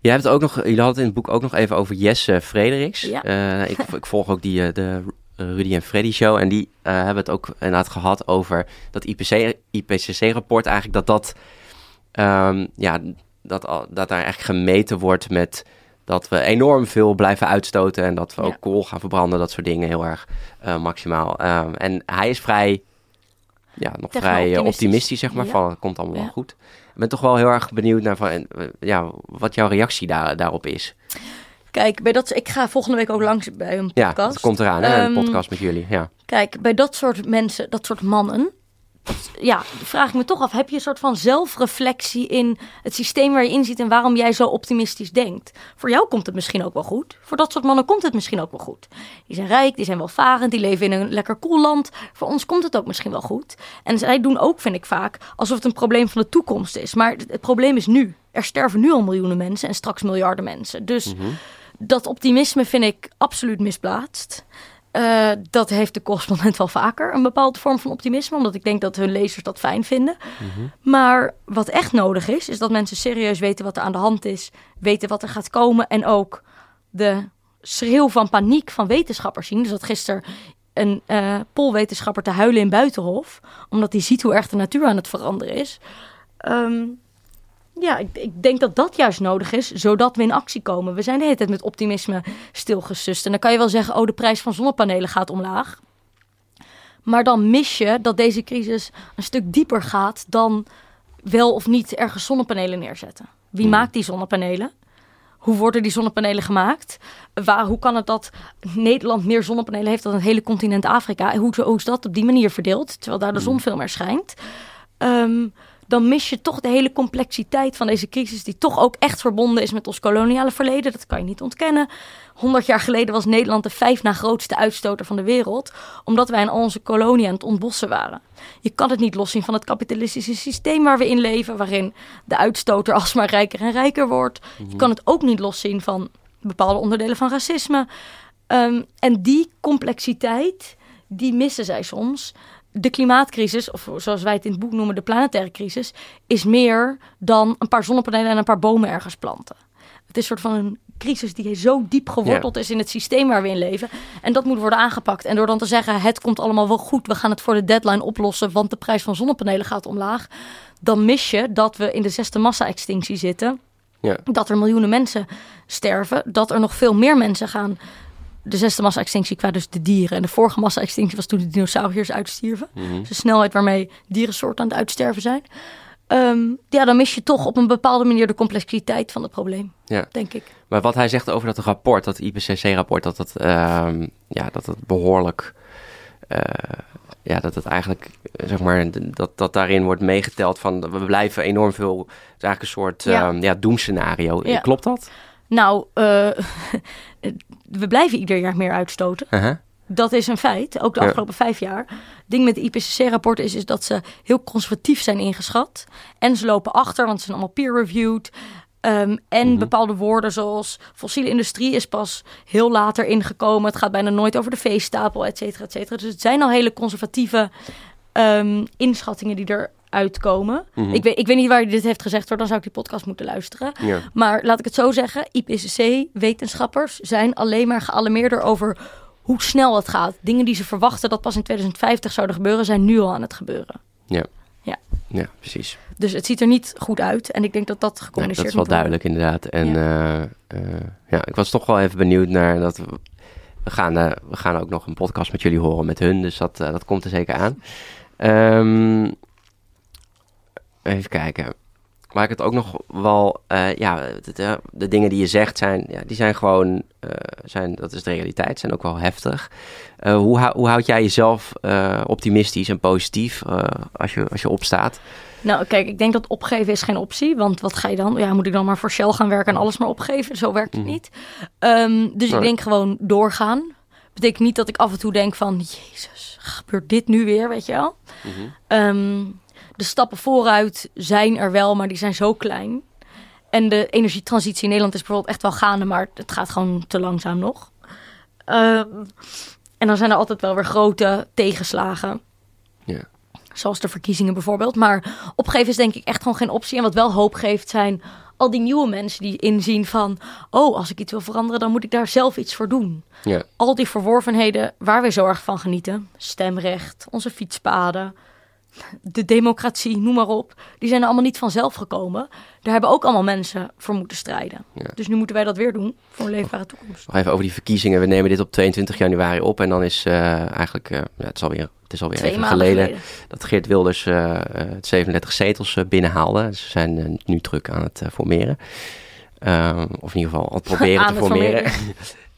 Jij hebt het ook nog, jullie hadden het in het boek ook nog even over Jesse Frederiks. Ja. Eh, ik, ik volg ook die, eh, de Rudy en Freddy show. En die hebben het ook inderdaad gehad over dat IPC, IPCC-rapport eigenlijk. Dat dat, ehm, ja, dat, dat daar eigenlijk gemeten wordt met dat we enorm veel blijven uitstoten. En dat we Ja. ook kool gaan verbranden. Dat soort dingen heel erg eh, maximaal. Ehm, en hij is vrij, ja, nog vrij eh, optimistisch, zeg maar. Ja. Van, het komt allemaal wel Ja. goed. Ik ben toch wel heel erg benieuwd naar van, eh, ja, wat jouw reactie daar, daarop is. Kijk, bij dat, ik ga volgende week ook langs bij een Ja, podcast. het komt eraan, hè, een Ehm, podcast met jullie. Ja. Kijk, bij dat soort mensen, dat soort mannen, dat- ja, vraag ik me toch af: heb je een soort van zelfreflectie in het systeem waar je in zit en waarom jij zo optimistisch denkt? Voor jou komt het misschien ook wel goed. Voor dat soort mannen komt het misschien ook wel goed. Die zijn rijk, die zijn welvarend, die leven in een lekker cool land. Voor ons komt het ook misschien wel goed. En zij doen ook, vind ik vaak, alsof het een probleem van de toekomst is. Maar het, het probleem is nu. Er sterven nu al miljoenen mensen en straks miljarden mensen. Dus dat optimisme vind ik absoluut misplaatst. Eh, dat heeft de correspondent wel vaker, een bepaalde vorm van optimisme, omdat ik denk dat hun lezers dat fijn vinden. Maar wat echt nodig is, is dat mensen serieus weten wat er aan de hand is, weten wat er gaat komen en ook de schreeuw van paniek van wetenschappers zien. Dus dat gisteren een polwetenschapper te huilen in Buitenhof, omdat hij ziet hoe erg de natuur aan het veranderen is. Ehm, ja, ik, ik denk dat dat juist nodig is, zodat we in actie komen. We zijn de hele tijd met optimisme stilgesust. En dan kan je wel zeggen, oh, de prijs van zonnepanelen gaat omlaag. Maar dan mis je dat deze crisis een stuk dieper gaat dan wel of niet ergens zonnepanelen neerzetten. Wie maakt die zonnepanelen? Hoe worden die zonnepanelen gemaakt? Waar, hoe kan het dat Nederland meer zonnepanelen heeft dan het hele continent Afrika? En hoe, hoe is dat op die manier verdeeld, terwijl daar de zon veel meer schijnt? Ehm, dan mis je toch de hele complexiteit van deze crisis, die toch ook echt verbonden is met ons koloniale verleden. Dat kan je niet ontkennen. 100 jaar geleden was Nederland de vijf na grootste uitstoter van de wereld, omdat wij in al onze koloniën aan het ontbossen waren. Je kan het niet loszien van het kapitalistische systeem waar we in leven, waarin de uitstoter alsmaar rijker en rijker wordt. Je kan het ook niet loszien van bepaalde onderdelen van racisme. Ehm, en die complexiteit, die missen zij soms. De klimaatcrisis, of zoals wij het in het boek noemen, de planetaire crisis, is meer dan een paar zonnepanelen en een paar bomen ergens planten. Het is een soort van een crisis die zo diep geworteld is in het systeem waar we in leven. En dat moet worden aangepakt. En door dan te zeggen, het komt allemaal wel goed, we gaan het voor de deadline oplossen, want de prijs van zonnepanelen gaat omlaag. Dan mis je dat we in de zesde massa-extinctie zitten. Ja. Dat er miljoenen mensen sterven. Dat er nog veel meer mensen gaan. De zesde massa-extinctie qua dus de dieren. En de vorige massa-extinctie was toen de dinosauriërs uitstierven. Mhm. Dus de snelheid waarmee dierensoorten aan het uitsterven zijn. Ehm, ja, dan mis je toch op een bepaalde manier de complexiteit van het probleem, Ja. denk ik. Maar wat hij zegt over dat rapport, dat IPCC-rapport, dat het, ehm, ja, dat het behoorlijk, eh, ja, dat het eigenlijk, zeg maar, dat, dat daarin wordt meegeteld van, we blijven enorm veel, het is eigenlijk een soort, Ja. ja, ja doemscenario. Ja. Klopt dat? Nou, eh, we blijven ieder jaar meer uitstoten. Dat is een feit, ook de Ja. afgelopen vijf jaar. Het ding met de IPCC-rapport is, is dat ze heel conservatief zijn ingeschat. En ze lopen achter, want ze zijn allemaal peer-reviewed. Ehm, en Mhm. bepaalde woorden zoals fossiele industrie is pas heel later ingekomen. Het gaat bijna nooit over de veestapel, et cetera, et cetera. Dus het zijn al hele conservatieve ehm, inschattingen die eruit komen. Mhm. ik, weet, ik weet niet waar hij dit heeft gezegd, hoor. dan zou ik die podcast moeten luisteren. Ja. Maar laat ik het zo zeggen, IPCC-wetenschappers zijn alleen maar gealarmeerder over hoe snel het gaat. Dingen die ze verwachten dat pas in 2050 zouden gebeuren, zijn nu al aan het gebeuren. ja, precies. Dus het ziet er niet goed uit. En ik denk dat dat gecommuniceerd dat is wel worden. duidelijk, inderdaad. En ja. ja, ik was toch wel even benieuwd naar dat. We, we gaan, eh, we gaan ook nog een podcast met jullie horen met hun, dus dat, eh, dat komt er zeker aan. Ehm, even kijken. Waar ik het ook nog wel, eh, ja, het, eh, de dingen die je zegt zijn, ja, die zijn gewoon, eh, zijn, dat is de realiteit, zijn ook wel heftig. Hoe, hoe houd jij jezelf optimistisch en positief als, je, als je opstaat? Nou, kijk, ik denk dat opgeven is geen optie. Want wat ga je dan? Ja, moet ik dan maar voor Shell gaan werken en alles maar opgeven? Zo werkt het Mhm. niet. Ehm, dus ik denk gewoon doorgaan. Betekent niet dat ik af en toe denk van... Jezus, gebeurt dit nu weer, weet je wel? Ehm, de stappen vooruit zijn er wel, maar die zijn zo klein. En de energietransitie in Nederland is bijvoorbeeld echt wel gaande... maar het gaat gewoon te langzaam nog. Ehm, en dan zijn er altijd wel weer grote tegenslagen. Ja. Zoals de verkiezingen bijvoorbeeld. Maar opgeven is denk ik echt gewoon geen optie. En wat wel hoop geeft zijn al die nieuwe mensen die inzien van... oh, als ik iets wil veranderen, dan moet ik daar zelf iets voor doen. Ja, Al die verworvenheden waar wij zo erg van genieten. Stemrecht, onze fietspaden, de democratie, noem maar op. Die zijn er allemaal niet vanzelf gekomen. Daar hebben ook allemaal mensen voor moeten strijden. Ja. Dus nu moeten wij dat weer doen voor een leefbare toekomst. nog even over die verkiezingen. We nemen dit op 22 januari op en dan is eh, eigenlijk, eh, ja, het is alweer, het is alweer Twee even geleden, geleden. dat Geert Wilders eh, het 37 zetels binnenhaalde. Ze zijn eh, nu druk aan het formeren. Ehm, of in ieder geval aan het proberen Aan te het formeren.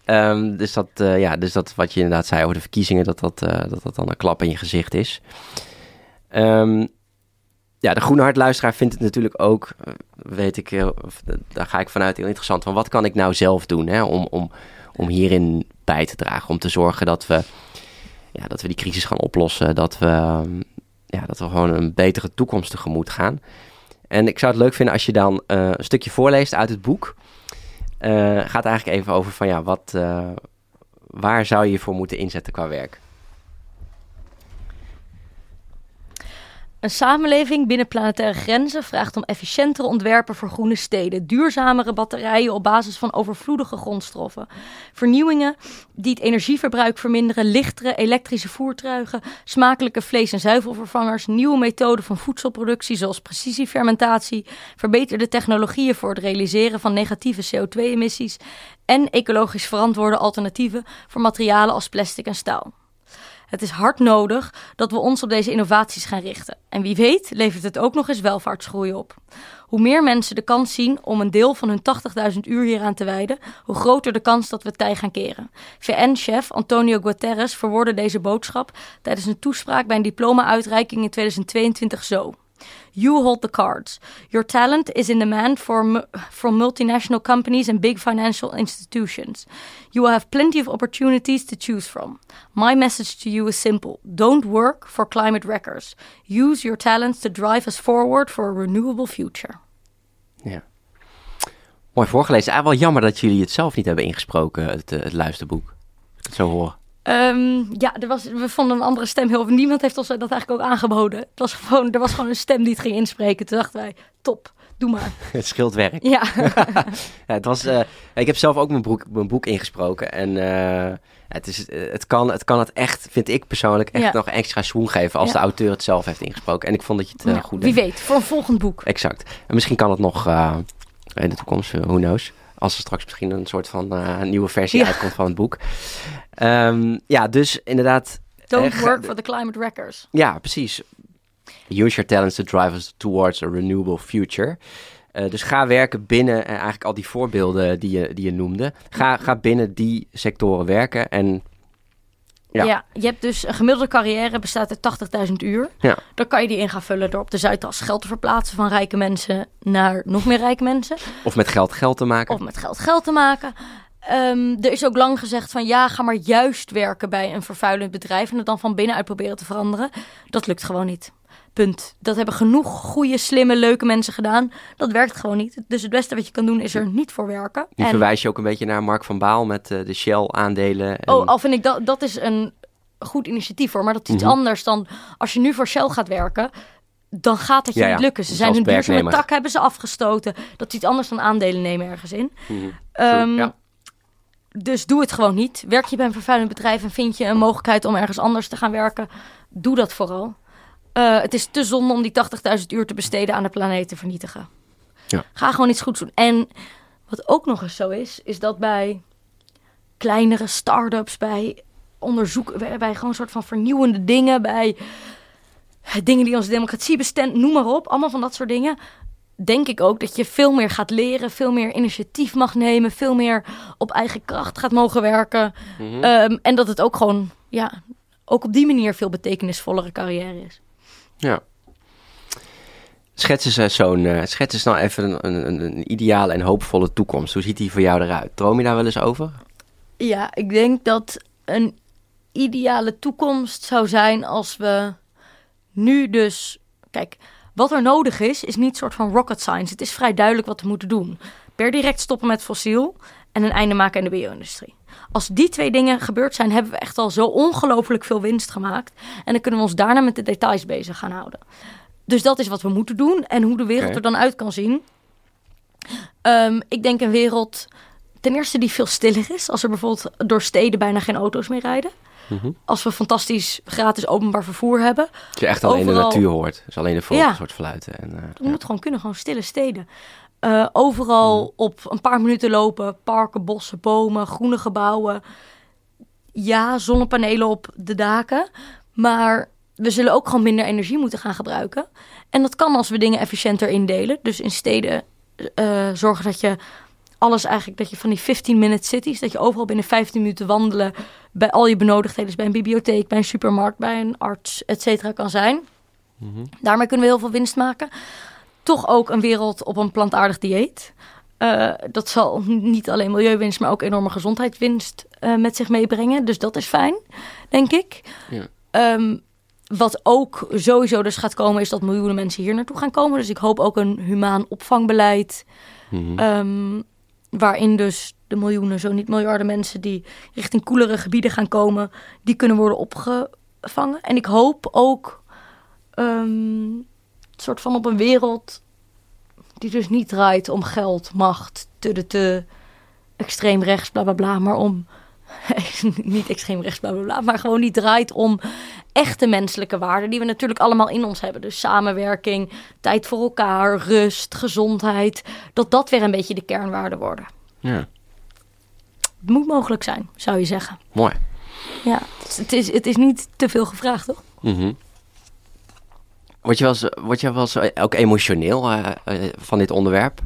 Ehm, dus, dat, ja, dus dat wat je inderdaad zei over de verkiezingen, dat dat, dat, dat dan een klap in je gezicht is. Ehm, ja, de Groene Hartluisteraar vindt het natuurlijk ook, eh, weet ik, heel- of, eh, daar ga ik vanuit heel interessant. Van wat kan ik nou zelf doen hè, om, om, om hierin bij te dragen? Om te zorgen dat we, ja, dat we die crisis gaan oplossen. Dat we, ehm, ja, dat we gewoon een betere toekomst tegemoet gaan. En ik zou het leuk vinden als je dan eh, een stukje voorleest uit het boek. Eh gaat eigenlijk even over van ja, wat, eh, waar zou je voor moeten inzetten qua werk? Een samenleving binnen planetaire grenzen vraagt om efficiëntere ontwerpen voor groene steden, duurzamere batterijen op basis van overvloedige grondstoffen, vernieuwingen die het energieverbruik verminderen, lichtere elektrische voertuigen, smakelijke vlees- en zuivelvervangers, nieuwe methoden van voedselproductie zoals precisiefermentatie, verbeterde technologieën voor het realiseren van negatieve CO2-emissies en ecologisch verantwoorde alternatieven voor materialen als plastic en staal. Het is hard nodig dat we ons op deze innovaties gaan richten. En wie weet levert het ook nog eens welvaartsgroei op. Hoe meer mensen de kans zien om een deel van hun 80.000 uur hieraan te wijden, hoe groter de kans dat we tij gaan keren. VN-chef Antonio Guterres verwoordde deze boodschap tijdens een toespraak bij een diploma-uitreiking in 2022 zo. You hold the cards. Your talent is in demand mu- from multinational companies and big financial institutions. You will have plenty of opportunities to choose from. My message to you is simple. Don't work for climate wreckers. Use your talents to drive us forward for a renewable future. Ja. Mooi voorgelezen. Ah, wel jammer dat jullie het zelf niet hebben ingesproken, het, eh, het luisterboek. Zo hoor. Ehm, ja, er was, we vonden een andere stem heel... Niemand heeft ons dat eigenlijk ook aangeboden. Het was gewoon, er was gewoon een stem die het ging inspreken. Toen dachten wij, top, doe maar. Het scheelt werk. Ja, Ja, het was, eh, ik heb zelf ook mijn boek, mijn boek ingesproken. En eh, het, is, eh, het, kan, het kan het echt, vind ik persoonlijk, echt Ja. nog extra swoon geven als Ja. de auteur het zelf heeft ingesproken. En ik vond dat je het goed wie deed. weet, voor een volgend boek. Exact. En misschien kan het nog in de toekomst, who knows. Als er straks misschien een soort van nieuwe versie Ja. uitkomt van het boek. Ehm, ja, dus inderdaad. Don't work for the climate wreckers. Ja, precies. Use your talents to drive us towards a renewable future. Eh, dus ga werken binnen eh, eigenlijk al die voorbeelden die je, die je noemde. Ga, ga binnen die sectoren werken. En Ja. Ja. je hebt dus een gemiddelde carrière bestaat uit 80.000 uur. ja, Dan kan je die in gaan vullen door op de Zuidas geld te verplaatsen van rijke mensen naar nog meer rijke mensen. of met geld geld te maken. Of met geld geld te maken. Ehm, er is ook lang gezegd van ja, ga maar juist werken bij een vervuilend bedrijf en het dan van binnenuit proberen te veranderen. Dat lukt gewoon niet. Punt. Dat hebben genoeg goede, slimme, leuke mensen gedaan. Dat werkt gewoon niet. Dus het beste wat je kan doen is er niet voor werken. Nu En- verwijs je ook een beetje naar Mark van Baal met eh, de Shell-aandelen. en- Oh, al vind ik dat, dat is een goed initiatief hoor. Maar dat is iets Mhm. anders dan als je nu voor Shell gaat werken. Dan gaat het je Ja, ja. niet lukken. Ze zijn hun duurzame tak hebben ze afgestoten. Dat is iets anders dan aandelen nemen ergens in. Mhm. Ehm, ja. Dus doe het gewoon niet. Werk je bij een vervuilend bedrijf en vind je een mogelijkheid om ergens anders te gaan werken, doe dat vooral. Eh, het is te zonde om die 80.000 uur te besteden aan de planeet te vernietigen. Ja. Ga gewoon iets goeds doen. En wat ook nog eens zo is, is dat bij kleinere start-ups, bij onderzoek, bij, bij gewoon een soort van vernieuwende dingen, bij dingen die onze democratie bestent, noem maar op, allemaal van dat soort dingen. Denk ik ook dat je veel meer gaat leren, veel meer initiatief mag nemen, veel meer op eigen kracht gaat mogen werken. Mhm. Ehm, en dat het ook gewoon, ja, ook op die manier veel betekenisvollere carrière is. Ja. Schets eens eh, zo'n, eh, schets eens nou even een, een, een ideale en hoopvolle toekomst. Hoe ziet die voor jou eruit? Droom je daar wel eens over? Ja, ik denk dat een ideale toekomst zou zijn als we nu dus... Kijk, wat er nodig is, is niet een soort van rocket science. Het is vrij duidelijk wat we moeten doen. Per direct stoppen met fossiel en een einde maken aan de bio-industrie. Als die twee dingen gebeurd zijn, hebben we echt al zo ongelooflijk veel winst gemaakt. En dan kunnen we ons daarna met de details bezig gaan houden. Dus dat is wat we moeten doen en hoe de wereld er dan uit kan zien. Ehm, ik denk een wereld ten eerste die veel stiller is. Als er bijvoorbeeld door steden bijna geen auto's meer rijden. Mhm. Als we fantastisch gratis openbaar vervoer hebben. Dat je echt alleen de natuur hoort. Dus alleen de vogels Ja. soort fluiten. En, eh, Dat ja. moet gewoon kunnen, gewoon stille steden. Eh, overal op een paar minuten lopen. Parken, bossen, bomen, groene gebouwen. Ja, zonnepanelen op de daken. Maar we zullen ook gewoon minder energie moeten gaan gebruiken. En dat kan als we dingen efficiënter indelen. Dus in steden eh, zorgen dat je alles eigenlijk... dat je van die 15-minute cities... dat je overal binnen 15 minuten wandelen... bij al je benodigdheden... dus bij een bibliotheek, bij een supermarkt... bij een arts, et cetera, kan zijn. Mhm. Daarmee kunnen we heel veel winst maken. Toch ook een wereld op een plantaardig dieet. Eh, dat zal niet alleen milieuwinst, maar ook enorme gezondheidswinst eh, met zich meebrengen. Dus dat is fijn, denk ik. Ja. Ehm, wat ook sowieso dus gaat komen, is dat miljoenen mensen hier naartoe gaan komen. Dus ik hoop ook een humaan opvangbeleid. Mhm. Ehm, waarin dus de miljoenen, zo niet miljarden mensen die richting koelere gebieden gaan komen, die kunnen worden opgevangen. En ik hoop ook ehm, soort van op een wereld die dus niet draait om geld, macht, te, te extreem rechts, bla bla bla, maar om niet extreem rechts, bla bla bla, maar gewoon die draait om echte menselijke waarden die we natuurlijk allemaal in ons hebben. Dus samenwerking, tijd voor elkaar, rust, gezondheid. Dat dat weer een beetje de kernwaarden worden. ja. Het moet mogelijk zijn, zou je zeggen. Mooi. Ja, het is, het is niet te veel gevraagd, toch? Mhm. Word je wel eens, word je wel eens eh, ook emotioneel eh, eh, van dit onderwerp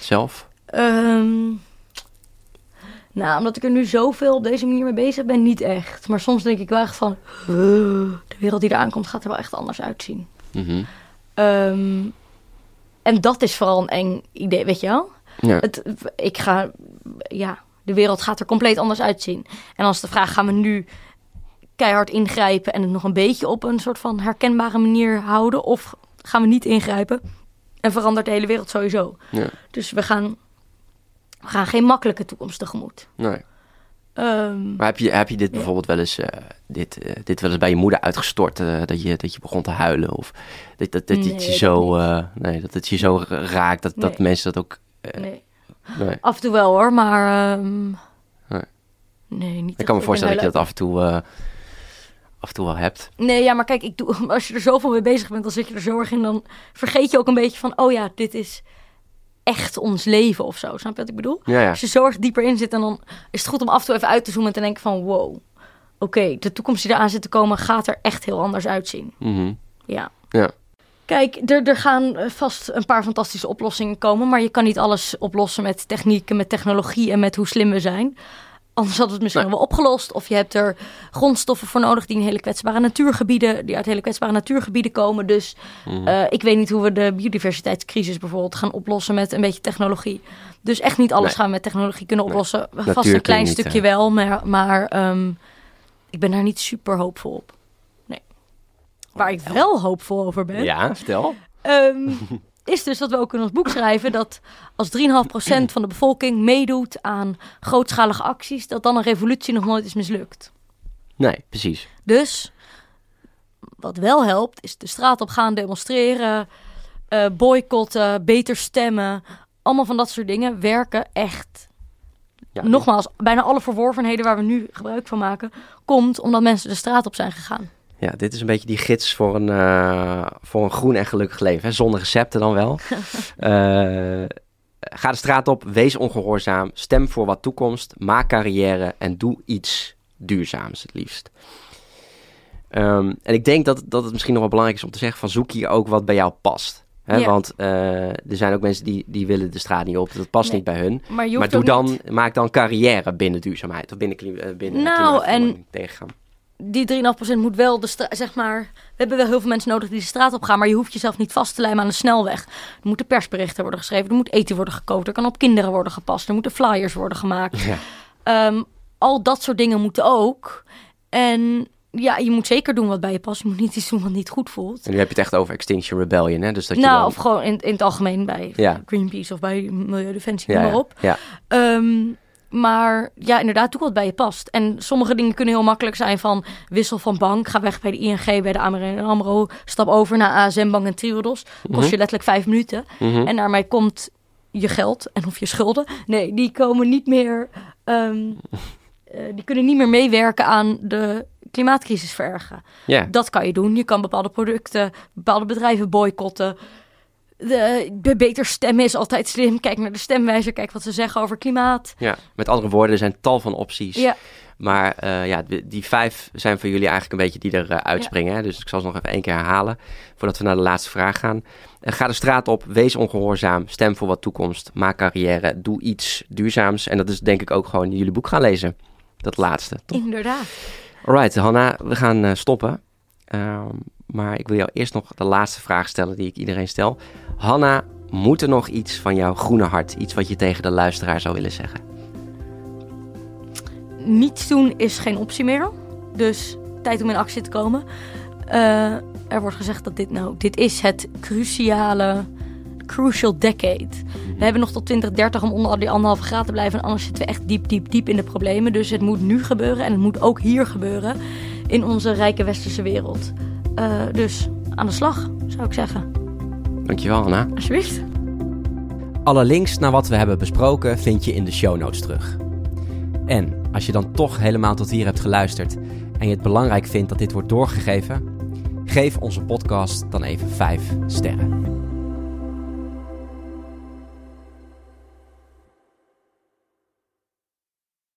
zelf? Ehm, nou, omdat ik er nu zoveel op deze manier mee bezig ben, niet echt. Maar soms denk ik wel echt van... "Uh, de wereld die eraan komt gaat er wel echt anders uitzien. Mhm. Ehm, en dat is vooral een eng idee, weet je wel? Ja. Het, ik ga, ja, de wereld gaat er compleet anders uitzien. En als de vraag, gaan we nu keihard ingrijpen en het nog een beetje op een soort van herkenbare manier houden? Of gaan we niet ingrijpen en verandert de hele wereld sowieso? Ja. Dus we gaan, we gaan geen makkelijke toekomst tegemoet. Nee. Ehm, Maar heb je, heb je dit Ja. bijvoorbeeld wel eens, eh, dit, eh, dit wel eens bij je moeder uitgestort? eh, dat, je, dat je begon te huilen? Of dat, dat, dat, Nee, het je zo, nee, dat het je zo raakt dat, dat mensen dat ook... nee. nee. Af en toe wel hoor, maar... ehm, Nee. nee, niet Ik kan me voorstellen dat je dat af en toe, af en toe wel hebt. Nee, ja, maar kijk, ik doe, als je er zoveel mee bezig bent, dan zit je er zo erg in. Dan vergeet je ook een beetje van, oh ja, dit is echt ons leven of zo. Snap je wat ik bedoel? Ja, ja. Als je zo erg dieper in zit, en dan is het goed om af en toe even uit te zoomen en te denken van, wow, oké, de toekomst die eraan zit te komen gaat er echt heel anders uitzien. Mhm. Ja. Ja. Kijk, er, er gaan eh, vast een paar fantastische oplossingen komen, maar je kan niet alles oplossen met techniek en met technologie en met hoe slim we zijn. Anders we het misschien wel opgelost. Of je hebt er grondstoffen voor nodig die in hele kwetsbare natuurgebieden, die uit hele kwetsbare natuurgebieden komen. Dus Mhm. eh, ik weet niet hoe we de biodiversiteitscrisis bijvoorbeeld gaan oplossen met een beetje technologie. Dus echt niet alles Nee. gaan we met technologie kunnen Nee. oplossen. Vast Natuur een klein stukje eh, wel, maar, maar ehm, ik ben daar niet super hoopvol op. Nee. Waar ik wel hoopvol over ben, Ja, vertel. Ehm, is dus dat we ook in ons boek schrijven dat als 3,5% van de bevolking meedoet aan grootschalige acties, dat dan een revolutie nog nooit is mislukt. Nee, precies. Dus wat wel helpt, is de straat op gaan demonstreren, eh, boycotten, beter stemmen. Allemaal van dat soort dingen werken echt. Ja, Nogmaals, bijna alle verworvenheden waar we nu gebruik van maken, komt omdat mensen de straat op zijn gegaan. Ja, dit is een beetje die gids voor een, eh, voor een groen en gelukkig leven. Hè? Zonder recepten dan wel. Eh, ga de straat op, wees ongehoorzaam, stem voor wat toekomst, maak carrière en doe iets duurzaams het liefst. Ehm, en ik denk dat, dat het misschien nog wel belangrijk is om te zeggen van zoek hier ook wat bij jou past. Hè? Ja. Want eh, er zijn ook mensen die, die willen de straat niet op, dat past Nee. niet bij hun. Maar doe dan, niet- maak dan carrière binnen duurzaamheid of binnen, binnen Nou, klimaatverandering tegengaan. Die 3,5% moet wel de straat, zeg maar. We hebben wel heel veel mensen nodig die de straat op gaan, maar je hoeft jezelf niet vast te lijmen aan de snelweg. Er moeten persberichten worden geschreven, er moet eten worden gekookt, er kan op kinderen worden gepast, er moeten flyers worden gemaakt. Ja. Ehm, al dat soort dingen moeten ook. En ja, je moet zeker doen wat bij je past. Je moet niet iets doen wat niet goed voelt. En nu heb je het echt over Extinction Rebellion, hè? Dus dat je nou, dan... of gewoon in, in het algemeen bij Ja. Greenpeace of bij Milieudefensie, ja, maar op. Ja, Ehm, maar ja, inderdaad, doe wat bij je past. En sommige dingen kunnen heel makkelijk zijn van wissel van bank. Ga weg bij de ING, bij de AMRO, AMRO stap over naar ASM Bank en Triodos. Kost Mhm. je letterlijk vijf minuten. Mhm. En daarmee komt je geld en of je schulden. Nee, die komen niet meer. ehm, eh, die kunnen niet meer meewerken aan de klimaatcrisis verergeren. Dat kan je doen. Je kan bepaalde producten, bepaalde bedrijven boycotten. De, de beter stemmen is altijd slim. Kijk naar de stemwijzer, kijk wat ze zeggen over klimaat. ja. Met andere woorden, er zijn tal van opties. Ja, Maar eh, ja, die- vijf zijn voor jullie eigenlijk een beetje die er eh, uitspringen. Dus ik zal ze nog even één keer herhalen voordat we naar de laatste vraag gaan. Eh, ga de straat op, wees ongehoorzaam, stem voor wat toekomst, maak carrière, doe iets duurzaams. En dat is denk ik ook gewoon jullie boek gaan lezen. Dat laatste, toch? inderdaad. Alright, Hanna, we gaan stoppen. Ehm, maar ik wil jou eerst nog de laatste vraag stellen die ik iedereen stel. Hanna, moet er nog iets van jouw groene hart, iets wat je tegen de luisteraar zou willen zeggen? Niets doen is geen optie meer. Dus tijd om in actie te komen. Eh, er wordt gezegd dat dit nou, dit is het cruciale, crucial decade. We hebben nog tot 2030 om onder die anderhalve graad te blijven. En anders zitten we echt diep, diep, diep in de problemen. Dus het moet nu gebeuren en het moet ook hier gebeuren. In onze rijke westerse wereld. Eh, dus aan de slag, zou ik zeggen. Dankjewel, Hanna. Alsjeblieft. Alle links naar wat we hebben besproken vind je in de show notes terug. En als je dan toch helemaal tot hier hebt geluisterd en je het belangrijk vindt dat dit wordt doorgegeven, geef onze podcast dan even 5 sterren.